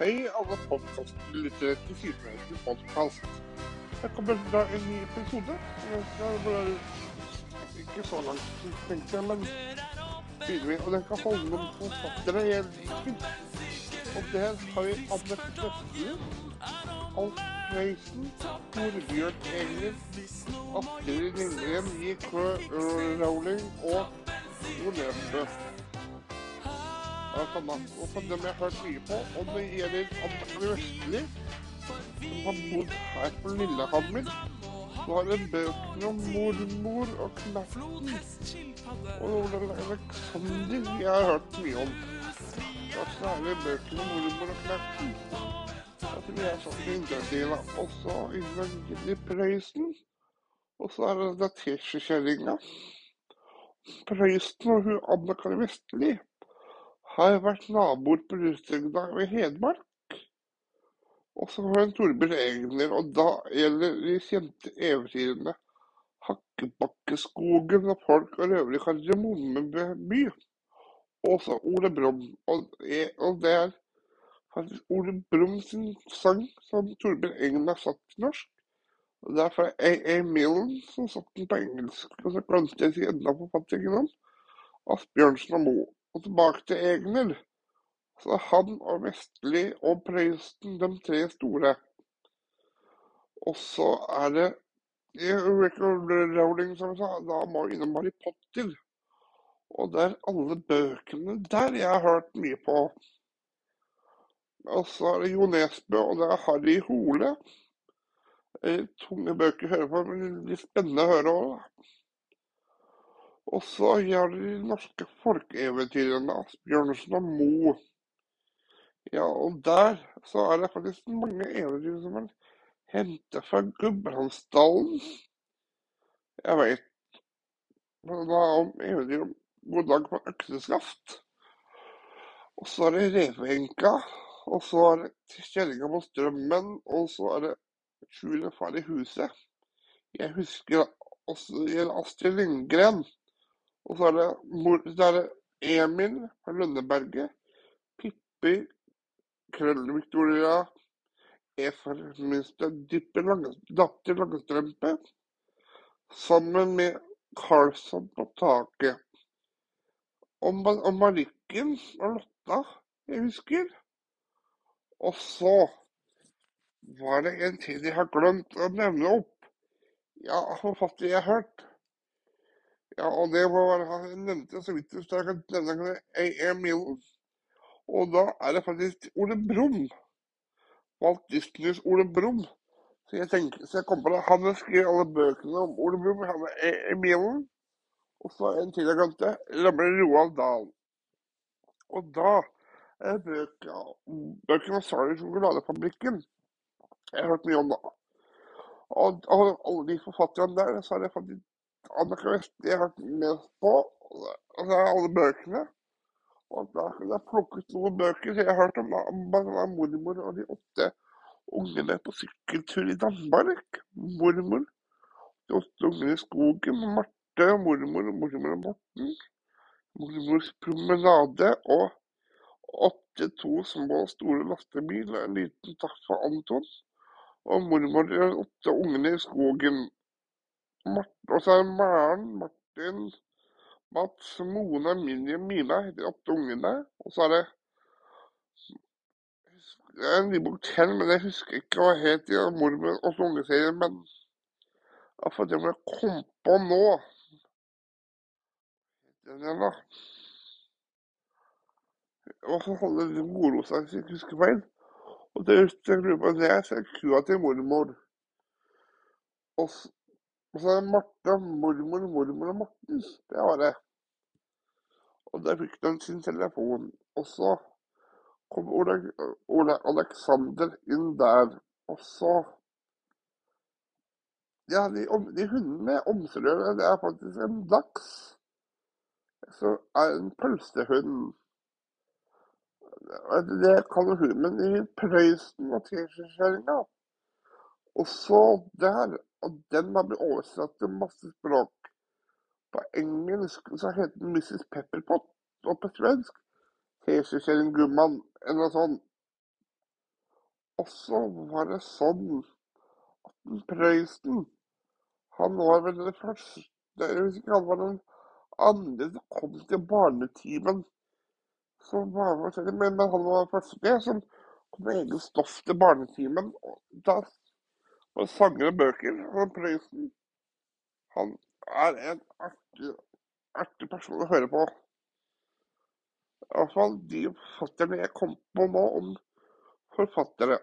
Hei, alle podkastlyttere til Sydmøyden podkast. Det kommer da en ny episode. Ikke så langt, tenkte jeg, men tidlig. Og den kan holde noen forfattere en liker. Og der har vi Anne Vestli, Alf Reisen, Torbjørn Egner, Astrid Lindgren, J.K. Rowling og Jo. Altså, jeg har hørt mye på. Det gjelder Anne Vestli, som har her på Lillehammer. Så har bøkene om mormor og Knappen. Og Olav Alexander jeg har hørt mye om. Og særlig bøkene om mormor og. Jeg tror jeg er sånn indredela. Og så Ingrid Prøysen. Og så er det da Teskjekjerringa. Prøysen og hun Anne Kari Vestli har vært naboer på Rudstrømda ved Hedmark. Og så har hun Torbjørn Egner, og da gjelder de kjente eventyrene Hakkebakkeskogen og folk og røvere i Kardemommeby. Og så Ole Brumm. Og, og det er faktisk Ole Brumm sin sang som Torbjørn Egner har satt til norsk. Og det er fra A.A. Millen som satt den på engelsk. Og så glemte jeg å si enda forfatteren om Asbjørnsen og Moe. Og tilbake til Egner. Så han og Vestli og Prøysen, de tre store. Og så er det Record Rowling, som jeg sa, da må vi innom Harry Potter. Og det er alle bøkene der jeg har hørt mye på. Og så er det Jo Nesbø, og det er Harry Hole. Tunge bøker å høre på, men litt spennende å høre òg. Så gjør de norske folkeeventyrene Asbjørnsen og Mo. Ja, og der så er det faktisk mange eventyr som er hentet fra Gudbrandsdalen. Jeg veit. da om eventyr om God dag på økseskaft. Og så er det Reveenka. Og så er det Kjerringa på Strømmen. Og så er det Sjuende far i huset. Jeg husker også det gjelder Astrid Lindgren. Og så er det, så er det Emil fra Lønneberget. Pippi, Krøll-Victoria, E-for-minste Datter Langestrømpe. Sammen med Carlsson på taket. Og, og Marikken og Lotta, jeg husker. Og så var det en til jeg har glemt å nevne opp. Ja, forfatter jeg har hørt. Ja, og det var han nevnte så vidt så jeg kan nevne A.M. Millen. Og da er det faktisk Ole Brumm. Walt Disneys Ole Brumm. Så jeg tenker, så jeg kom på det. Han har skrevet alle bøkene om Ole Brumm. Han er A.M. Millen. Og så en til jeg glemte. Ramler Roald Dahl. Og da er bøkene bøkene om Sarah sjokoladefabrikken. Jeg har hørt mye om da. Og alle de forfatterne der, så er det faktisk Annika Vestli jeg vært med på. altså alle bøkene. Og da kunne jeg plukket noen bøker. Så jeg har hørt om bl.a. mormor og de åtte ungene på sykkeltur i Danmark. Mormor. De åtte ungene i skogen. Marte og mormor og mormor og Morten. Mormors promenade og åtte to små og store lastebiler, en liten takk for Anton. Og mormor og de åtte ungene i skogen. Og så er Maren, Martin, Mats, Mona, og Mina de åtte ungene. Og så er det det er en ny bok til, men jeg husker ikke hva het i mormor og ungeserien. Men iallfall det må jeg komme på nå. Den igjen, da. Og så holder det moro seg, hvis jeg ikke husker feil. Og det jeg lurer på, det er kua til mormor. Og og så er det Marte, mormor, mormor og Morten. Det var det. Og der fikk de sin telefon. Og så kom Ole, Ole Alexander inn der. Og så Ja, de, de hundene med omsorger, det er faktisk en laks. Så er en pølsehund. Det kaller hun, men i Prøysen og Teskjekjerringa. Og så der og den har blitt oversatt til masse språk. På engelsk så heter den Mrs. Pepperpot, og på svensk Heseskjellen Gumman, eller noe sånt. Og så var det sånn at Prøysen Han var vel den første Hvis ikke han var den andre som kom til barnetimen. Som var med, men, han var den første som kom med eget stoff til barnetimen. Og da var sanger og bøker. Og Prøysen han er en artig, artig person å høre på. I hvert fall de forfatterne jeg kom på nå om forfattere.